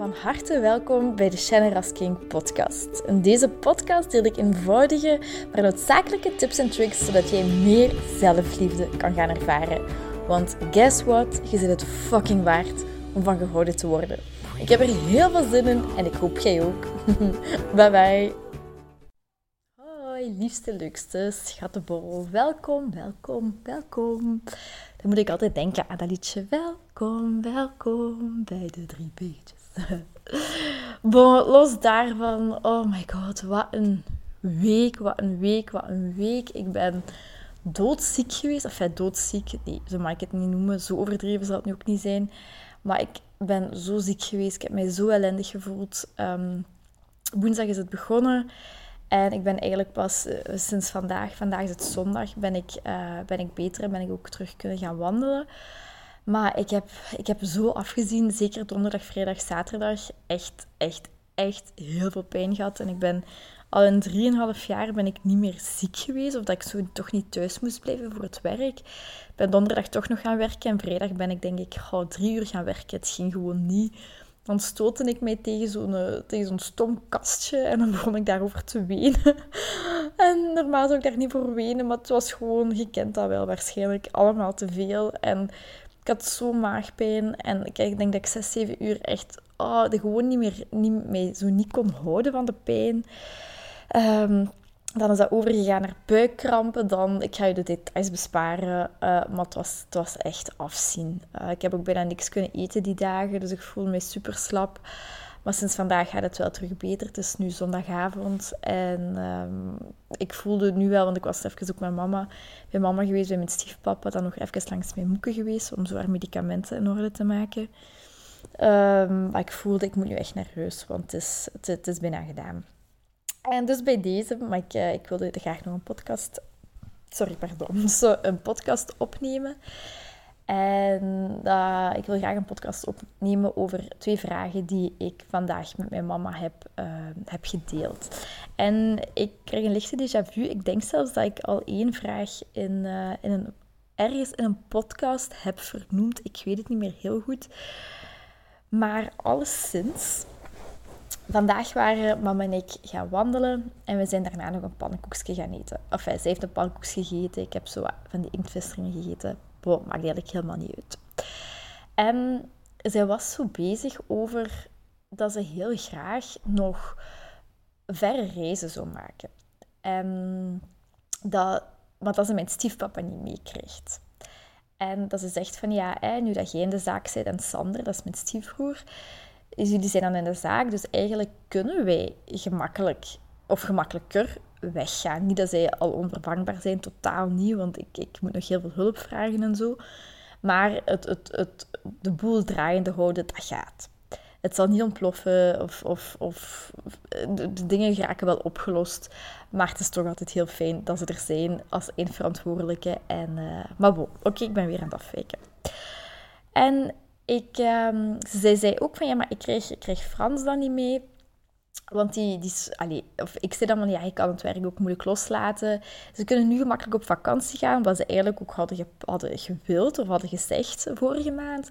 Van harte welkom bij de Shannon King podcast. In deze podcast deel ik eenvoudige, maar noodzakelijke tips en tricks zodat jij meer zelfliefde kan gaan ervaren. Want guess what? Je zit het fucking waard om van gehouden te worden. Ik heb er heel veel zin in en ik hoop jij ook. bye bye. Hoi, liefste, leukste, schattenbol. Welkom, welkom, welkom. Dan moet ik altijd denken aan dat liedje. Welkom, welkom bij de drie beetjes. bon, los daarvan, oh my god, wat een week, wat een week, wat een week. Ik ben doodziek geweest. Of enfin, doodziek, nee, zo mag ik het niet noemen. Zo overdreven zal het nu ook niet zijn. Maar ik ben zo ziek geweest. Ik heb mij zo ellendig gevoeld. Um, woensdag is het begonnen. En ik ben eigenlijk pas uh, sinds vandaag, vandaag is het zondag, ben ik, uh, ben ik beter en ben ik ook terug kunnen gaan wandelen. Maar ik heb, ik heb zo afgezien, zeker donderdag, vrijdag, zaterdag, echt, echt, echt heel veel pijn gehad. En ik ben al in drieënhalf jaar ben ik niet meer ziek geweest, of dat ik zo toch niet thuis moest blijven voor het werk. Ik ben donderdag toch nog gaan werken en vrijdag ben ik denk ik gauw drie uur gaan werken. Het ging gewoon niet. Dan stootte ik mij tegen zo'n, eh, tegen zo'n stom kastje en dan begon ik daarover te wenen. en normaal zou ik daar niet voor wenen, maar het was gewoon, je kent dat wel waarschijnlijk, allemaal te veel. En ik had zo'n maagpijn. En ik denk dat ik 6, 7 uur echt oh, gewoon niet meer niet, mee, zo niet kon houden van de pijn. Um, dan is dat overgegaan naar buikkrampen. Dan, ik ga je de details besparen, uh, maar het was, het was echt afzien. Uh, ik heb ook bijna niks kunnen eten die dagen, dus ik voel me super slap. Maar sinds vandaag gaat het wel terug beter. Het is nu zondagavond en um, ik voelde nu wel, want ik was even ook met mama, bij mama geweest, bij mijn stiefpapa, dan nog even langs mijn moeken geweest om zo haar medicamenten in orde te maken. Um, maar ik voelde, ik moet nu echt naar huis, want het is, het, is bijna gedaan. En dus bij deze, maar ik, uh, ik wilde graag nog een podcast, sorry, pardon, zo, een podcast opnemen. En uh, ik wil graag een podcast opnemen over twee vragen die ik vandaag met mijn mama heb, uh, heb gedeeld. En ik krijg een lichte déjà vu. Ik denk zelfs dat ik al één vraag in, uh, in een, ergens in een podcast heb vernoemd. Ik weet het niet meer heel goed. Maar alleszins, vandaag waren mama en ik gaan wandelen en we zijn daarna nog een pannenkoekje gaan eten. Of zij heeft een pannenkoekje gegeten, ik heb zo van die inktvisteringen gegeten. Boah, maakt eigenlijk helemaal niet uit. En zij was zo bezig over dat ze heel graag nog verre reizen zou maken. En dat, maar dat ze mijn stiefpapa niet meekrijgt. En dat ze zegt van ja, hè, nu dat jij in de zaak zit en Sander, dat is mijn stiefbroer, jullie zijn dan in de zaak, dus eigenlijk kunnen wij gemakkelijk of gemakkelijker weggaan. Niet dat zij al onvervangbaar zijn, totaal niet, want ik, ik moet nog heel veel hulp vragen en zo. Maar het, het, het, de boel draaiende houden, dat gaat. Het zal niet ontploffen of, of, of de, dingen raken wel opgelost. Maar het is toch altijd heel fijn dat ze er zijn als één verantwoordelijke. En, uh, maar bon, oké, ik ben weer aan het afwijken. En ik, um, zei ook van ja, maar ik krijg, ik krijg Frans dan niet mee. Want die, die of ik zei dan van ja, ik kan het werk ook moeilijk loslaten. Ze kunnen nu gemakkelijk op vakantie gaan, wat ze eigenlijk ook hadden, hadden gewild of hadden gezegd vorige maand.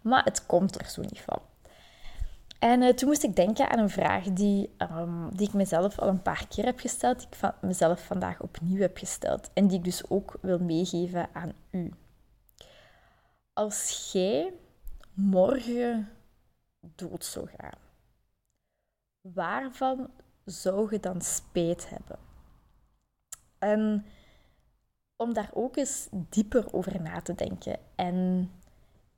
Maar het komt er zo niet van. En uh, toen moest ik denken aan een vraag die, um, die ik mezelf al een paar keer heb gesteld, die ik van mezelf vandaag opnieuw heb gesteld. En die ik dus ook wil meegeven aan u. Als jij morgen dood zou gaan waarvan zou je dan spijt hebben? En om daar ook eens dieper over na te denken en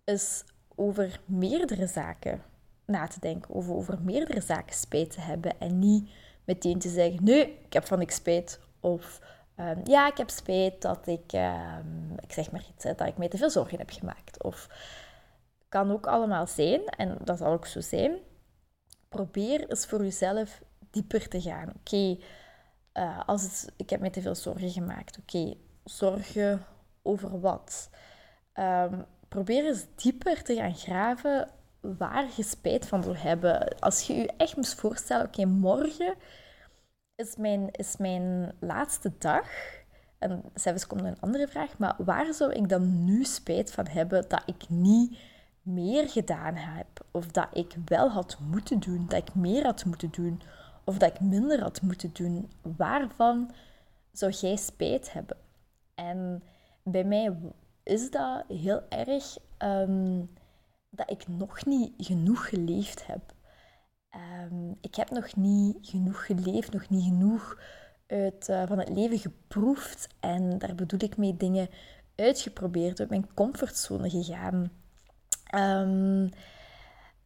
eens over meerdere zaken na te denken, over, over meerdere zaken spijt te hebben en niet meteen te zeggen, nee, ik heb van niks spijt. Of um, ja, ik heb spijt dat ik, um, ik zeg maar iets, dat ik mij te veel zorgen heb gemaakt. Of kan ook allemaal zijn, en dat zal ook zo zijn probeer eens voor jezelf dieper te gaan. Oké, uh, als ik heb me te veel zorgen gemaakt. Oké, zorgen over wat? Um, probeer eens dieper te gaan graven waar je spijt van wil hebben. Als je je echt moest voorstellen, oké, morgen is mijn, is mijn laatste dag. En zelfs komt een andere vraag, maar waar zou ik dan nu spijt van hebben dat ik niet meer gedaan heb, of dat ik wel had moeten doen, dat ik meer had moeten doen, of dat ik minder had moeten doen, waarvan zou jij spijt hebben? En bij mij is dat heel erg ehm, dat ik nog niet genoeg geleefd heb. Ehm, ik heb nog niet genoeg geleefd, nog niet genoeg uit, uh, van het leven geproefd. En daar bedoel ik mee dingen uitgeprobeerd, uit mijn comfortzone gegaan. Um,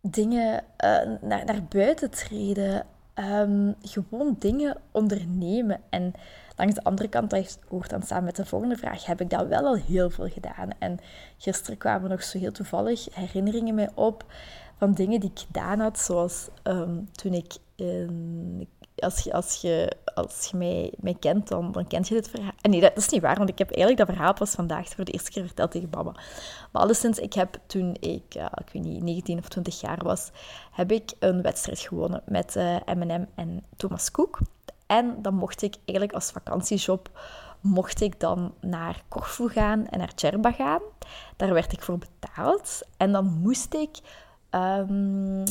dingen uh, naar, naar buiten treden. Um, gewoon dingen ondernemen. En langs de andere kant, dat hoort dan samen met de volgende vraag, heb ik dat wel al heel veel gedaan. En gisteren kwamen nog zo heel toevallig herinneringen mij op van dingen die ik gedaan had, zoals um, toen ik in, als je, als je, als je mij, mij kent, dan, dan kent je dit verhaal. Nee, dat is niet waar, want ik heb eigenlijk dat verhaal pas vandaag voor de eerste keer verteld tegen mama. Maar alleszins, ik heb toen ik, ik weet niet, 19 of 20 jaar was, heb ik een wedstrijd gewonnen met uh, M&M en Thomas Cook. En dan mocht ik eigenlijk als vakantiejob mocht ik dan naar Corfu gaan en naar Cherba gaan. Daar werd ik voor betaald. En dan moest ik um,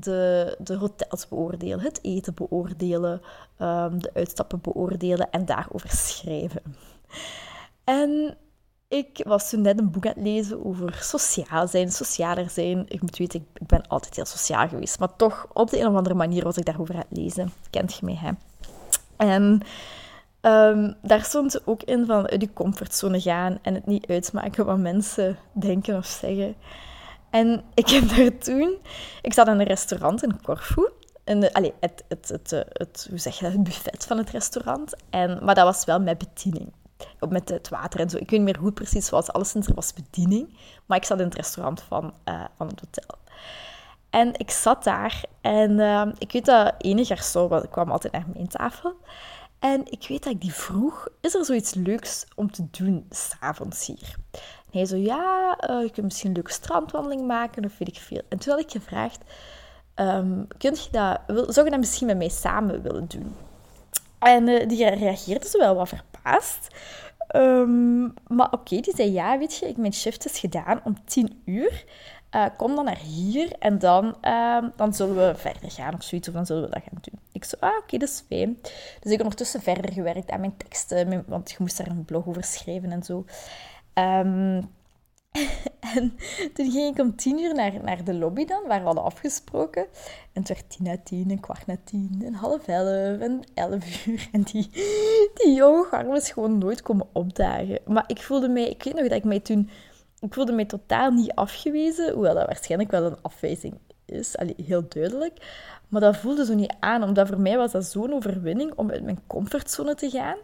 de, de hotels beoordelen, het eten beoordelen, um, de uitstappen beoordelen en daarover schrijven. En ik was toen net een boek aan het lezen over sociaal zijn, socialer zijn. Ik moet weten, ik ben altijd heel sociaal geweest, maar toch op de een of andere manier was ik daarover aan het lezen. Kent je mij, hè? En um, daar stond ook in van uit je comfortzone gaan en het niet uitmaken wat mensen denken of zeggen. En ik heb daar toen... Ik zat in een restaurant in Corfu. En de, allez, het, het, het, het, hoe zeg je het buffet van het restaurant. En, maar dat was wel met bediening. Met het water en zo. Ik weet niet meer hoe precies was. Alleszins, er was bediening. Maar ik zat in het restaurant van, uh, van het hotel. En ik zat daar en uh, ik weet dat ene garçon kwam altijd naar mijn tafel. En ik weet dat ik die vroeg, is er zoiets leuks om te doen s'avonds hier? En hij zo, ja, uh, je kunt misschien een leuke strandwandeling maken of weet ik veel. En toen had ik gevraagd, um, kun je dat, zou je dat misschien met mij samen willen doen? En uh, die reageerde zo wel wat verbaasd. Um, maar oké, die zei ja, weet je, ik mijn shift is gedaan om tien uur. Uh, kom dan naar hier en dan, uh, dan zullen we verder gaan of zoiets. Of dan zullen we dat gaan doen. Ik zo, ah, oké, dat is fijn. Dus ik heb ondertussen verder gewerkt aan mijn teksten, want je moest daar een blog over schrijven en zo. Um, en toen ging ik om tien uur naar, naar de lobby dan, waar we hadden afgesproken. En het werd tien na tien, een kwart na tien, en half elf, en elf uur. En die, die jonge gewoon nooit komen opdagen. Maar ik voelde mij, ik weet nog dat ik mij toen ik voelde me totaal niet afgewezen, hoewel dat waarschijnlijk wel een afwijzing is, Allee, heel duidelijk. Maar dat voelde zo niet aan, omdat voor mij was dat zo'n overwinning om uit mijn comfortzone te gaan.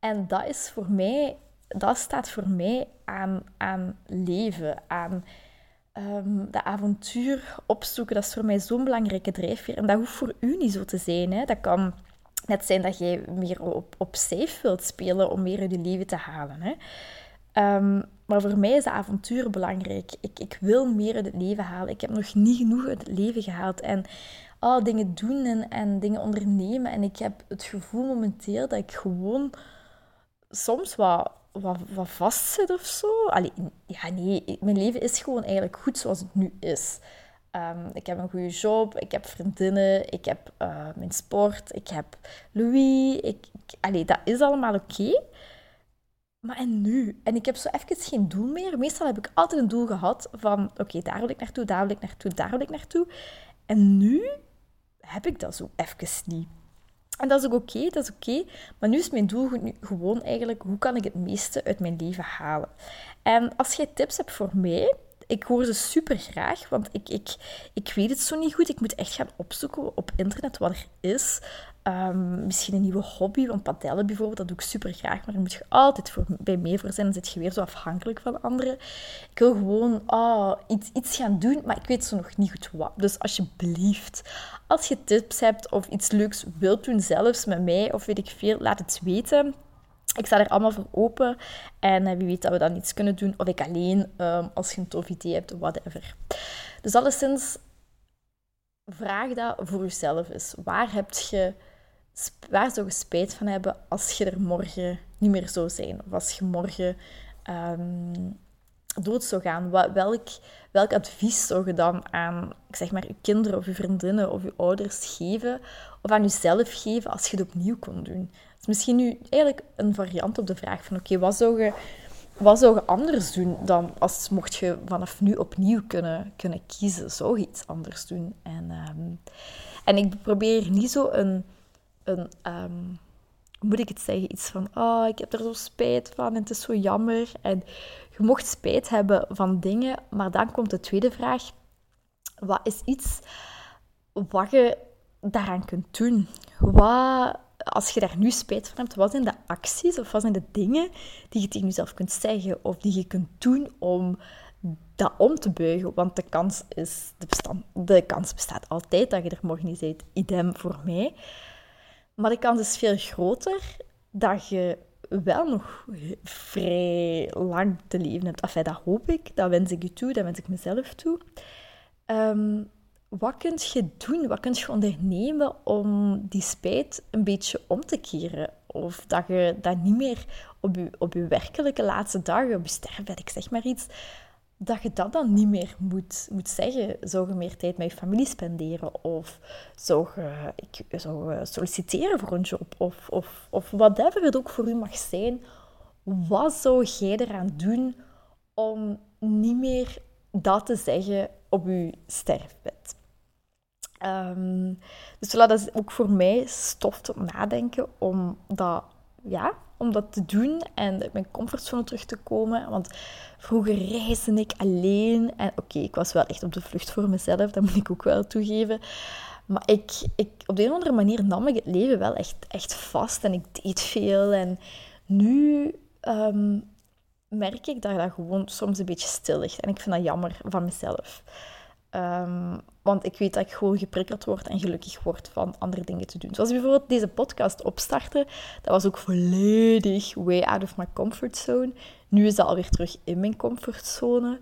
En dat is voor mij, dat staat voor mij aan, aan leven, aan um, de avontuur opzoeken. Dat is voor mij zo'n belangrijke drijfveer. En dat hoeft voor u niet zo te zijn. Hè. Dat kan net zijn dat jij meer op, op safe wilt spelen om meer uit je leven te halen. Hè. Um, maar voor mij is de avontuur belangrijk. Ik, ik wil meer uit het leven halen. Ik heb nog niet genoeg uit het leven gehaald. En oh, dingen doen en, en dingen ondernemen. En ik heb het gevoel momenteel dat ik gewoon soms wat, wat, wat vastzit of zo. Ja, nee, mijn leven is gewoon eigenlijk goed zoals het nu is. Um, ik heb een goede job, ik heb vriendinnen, ik heb uh, mijn sport, ik heb Louis. Ik, dat is allemaal oké. Maar en nu? En ik heb zo even geen doel meer. Meestal heb ik altijd een doel gehad van... Oké, daar wil ik naartoe, daar wil ik naartoe, daar wil ik naartoe. En nu heb ik dat zo even niet. En dat is ook oké, dat is oké. Maar nu is mijn doel gewoon eigenlijk... Hoe kan ik het meeste uit mijn leven halen? En als jij tips hebt voor mij... Ik hoor ze super graag, want ik, ik, ik weet het zo niet goed. Ik moet echt gaan opzoeken op internet wat er is. Um, misschien een nieuwe hobby, want padellen bijvoorbeeld, dat doe ik super graag, maar daar moet je altijd voor, bij mee voor zijn. Dan zit je weer zo afhankelijk van anderen. Ik wil gewoon oh, iets, iets gaan doen, maar ik weet zo nog niet goed wat. Dus alsjeblieft, als je tips hebt of iets leuks wilt doen, zelfs met mij of weet ik veel, laat het weten. Ik sta er allemaal voor open. En eh, wie weet dat we dan iets kunnen doen. Of ik alleen, um, als je een tof idee hebt, whatever. Dus alleszins, vraag dat voor jezelf eens. Waar heb je waar zou je spijt van hebben als je er morgen niet meer zou zijn? Of als je morgen um, dood zou gaan? welk, welk advies zou je dan aan, ik zeg maar, je kinderen of je vriendinnen of je ouders geven, of aan jezelf geven als je het opnieuw kon doen? Het is misschien nu eigenlijk een variant op de vraag van, oké, wat zou je wat zou je anders doen dan als mocht je vanaf nu opnieuw kunnen, kunnen kiezen? Zou je iets anders doen? En, ehm, en ik probeer niet zo een, een hoe moet ik het zeggen, iets van, oh, ik heb er zo spijt van en het is zo jammer. En je mocht spijt hebben van dingen, maar dan komt de tweede vraag. Wat is iets wat je daaraan kunt doen? Wat als je daar nu spijt van hebt, wat zijn de acties of wat zijn de dingen die je tegen jezelf kunt zeggen of die je kunt doen om dat om te buigen? Want de kans, is, de, de kans bestaat altijd dat je er morgen niet bent. Idem voor mij. Maar de kans is veel groter dat je wel nog vrij lang te leven hebt. Enfin, dat hoop ik, dat wens ik je toe, dat wens ik mezelf toe. Um, wat kun je doen? Wat kun je ondernemen om die spijt een beetje om te keren? Of dat je dat niet meer op je, op je werkelijke laatste dagen, op je sterfbed, ik zeg maar iets, dat je dat dan niet meer moet, moet zeggen. Zou je meer tijd met je familie spenderen? Of zou ik, zou solliciteren voor een job? Of, of, of whatever het ook voor u mag zijn. Wat zou jij eraan doen om niet meer dat te zeggen op je sterfbed? Um, dus dat is ook voor mij stof tot nadenken om dat, ja, om dat te doen en uit mijn comfortzone terug te komen. Want vroeger reisde ik alleen en oké, ik was wel echt op de vlucht voor mezelf, dat moet ik ook wel toegeven. Maar ik, ik, op de een of andere manier nam ik het leven wel echt, echt vast en ik deed veel. En nu um, merk ik dat dat gewoon soms een beetje stil ligt. En ik vind dat jammer van mezelf. Um, want ik weet dat ik gewoon geprikkeld word en gelukkig word van andere dingen te doen. Zoals bijvoorbeeld deze podcast opstarten. Dat was ook volledig way out of my comfort zone. Nu is dat alweer terug in mijn comfortzone.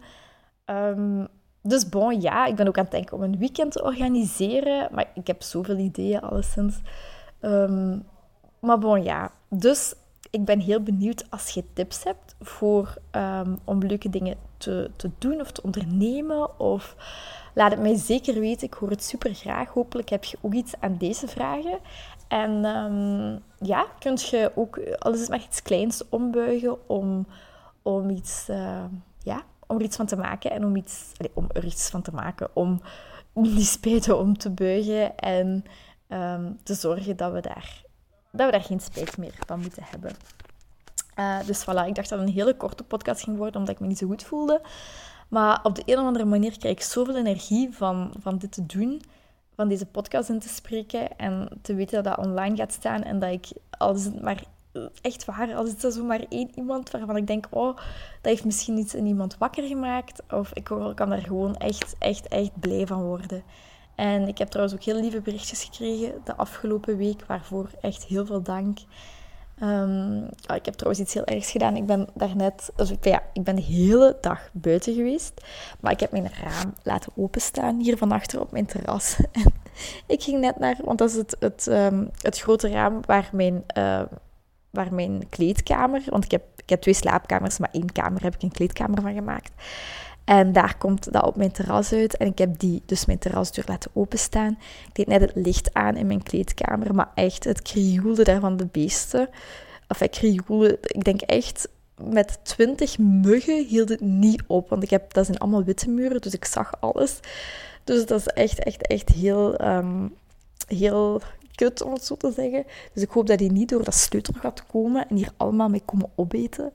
Um, dus bon, ja, ik ben ook aan het denken om een weekend te organiseren. Maar ik heb zoveel ideeën, alleszins. Um, maar bon, ja. Dus ik ben heel benieuwd als je tips hebt voor, um, om leuke dingen te, te doen of te ondernemen. Of Laat het mij zeker weten. Ik hoor het super graag. Hopelijk heb je ook iets aan deze vragen. En um, ja, kunt je ook, alles is maar iets kleins, ombuigen om, om iets, uh, ja, om er iets van te maken en om, iets, om er iets van te maken, om, die spijten om te buigen en um, te zorgen dat we, daar, dat we daar geen spijt meer van moeten hebben. Uh, dus voilà, ik dacht dat het een hele korte podcast ging worden, omdat ik me niet zo goed voelde. Maar op de een of andere manier krijg ik zoveel energie van, van dit te doen, van deze podcast in te spreken en te weten dat dat online gaat staan en dat ik, als het maar echt waar, als het zo maar één iemand waarvan ik denk, oh, dat heeft misschien iets in iemand wakker gemaakt, of ik kan daar gewoon echt, echt, echt blij van worden. En ik heb trouwens ook heel lieve berichtjes gekregen de afgelopen week, waarvoor echt heel veel dank. Um, ik heb trouwens iets heel ergs gedaan. Ik ben daarnet, dus, ja, ik ben de hele dag buiten geweest. Maar ik heb mijn raam laten openstaan, hier van achter op mijn terras. En ik ging net naar, want dat is het, het, um, het grote raam waar mijn, uh, waar mijn kleedkamer, want ik heb, ik heb twee slaapkamers, maar één kamer heb ik een kleedkamer van gemaakt. En daar komt dat op mijn terras uit. En ik heb die, dus mijn terrasdeur laten openstaan. Ik deed net het licht aan in mijn kleedkamer. Maar echt, het krioelde daar van de beesten. Of ik krioelde, ik denk echt met twintig muggen hield het niet op. Want ik heb, dat zijn allemaal witte muren, dus ik zag alles. Dus dat is echt, echt, echt heel, um, heel kut, om het zo te zeggen. Dus ik hoop dat die niet door dat sleutel gaat komen en hier allemaal mee komen opeten.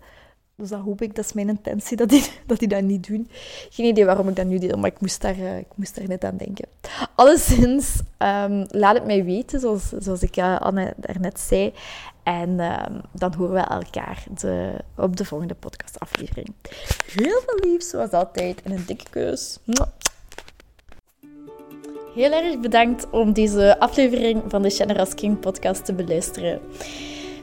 Dus dat hoop ik, dat is mijn intentie, dat die dat, die dat niet doen. Geen idee waarom ik dat nu deel, maar ik moest daar, uh, ik moest daar net aan denken. Alleszins, um, laat het mij weten, zoals, zoals ik uh, Anne daarnet zei. En um, dan horen we elkaar de, op de volgende podcastaflevering. Heel veel liefs, zoals altijd, en een dikke kus. Heel erg bedankt om deze aflevering van de Generous King podcast te beluisteren.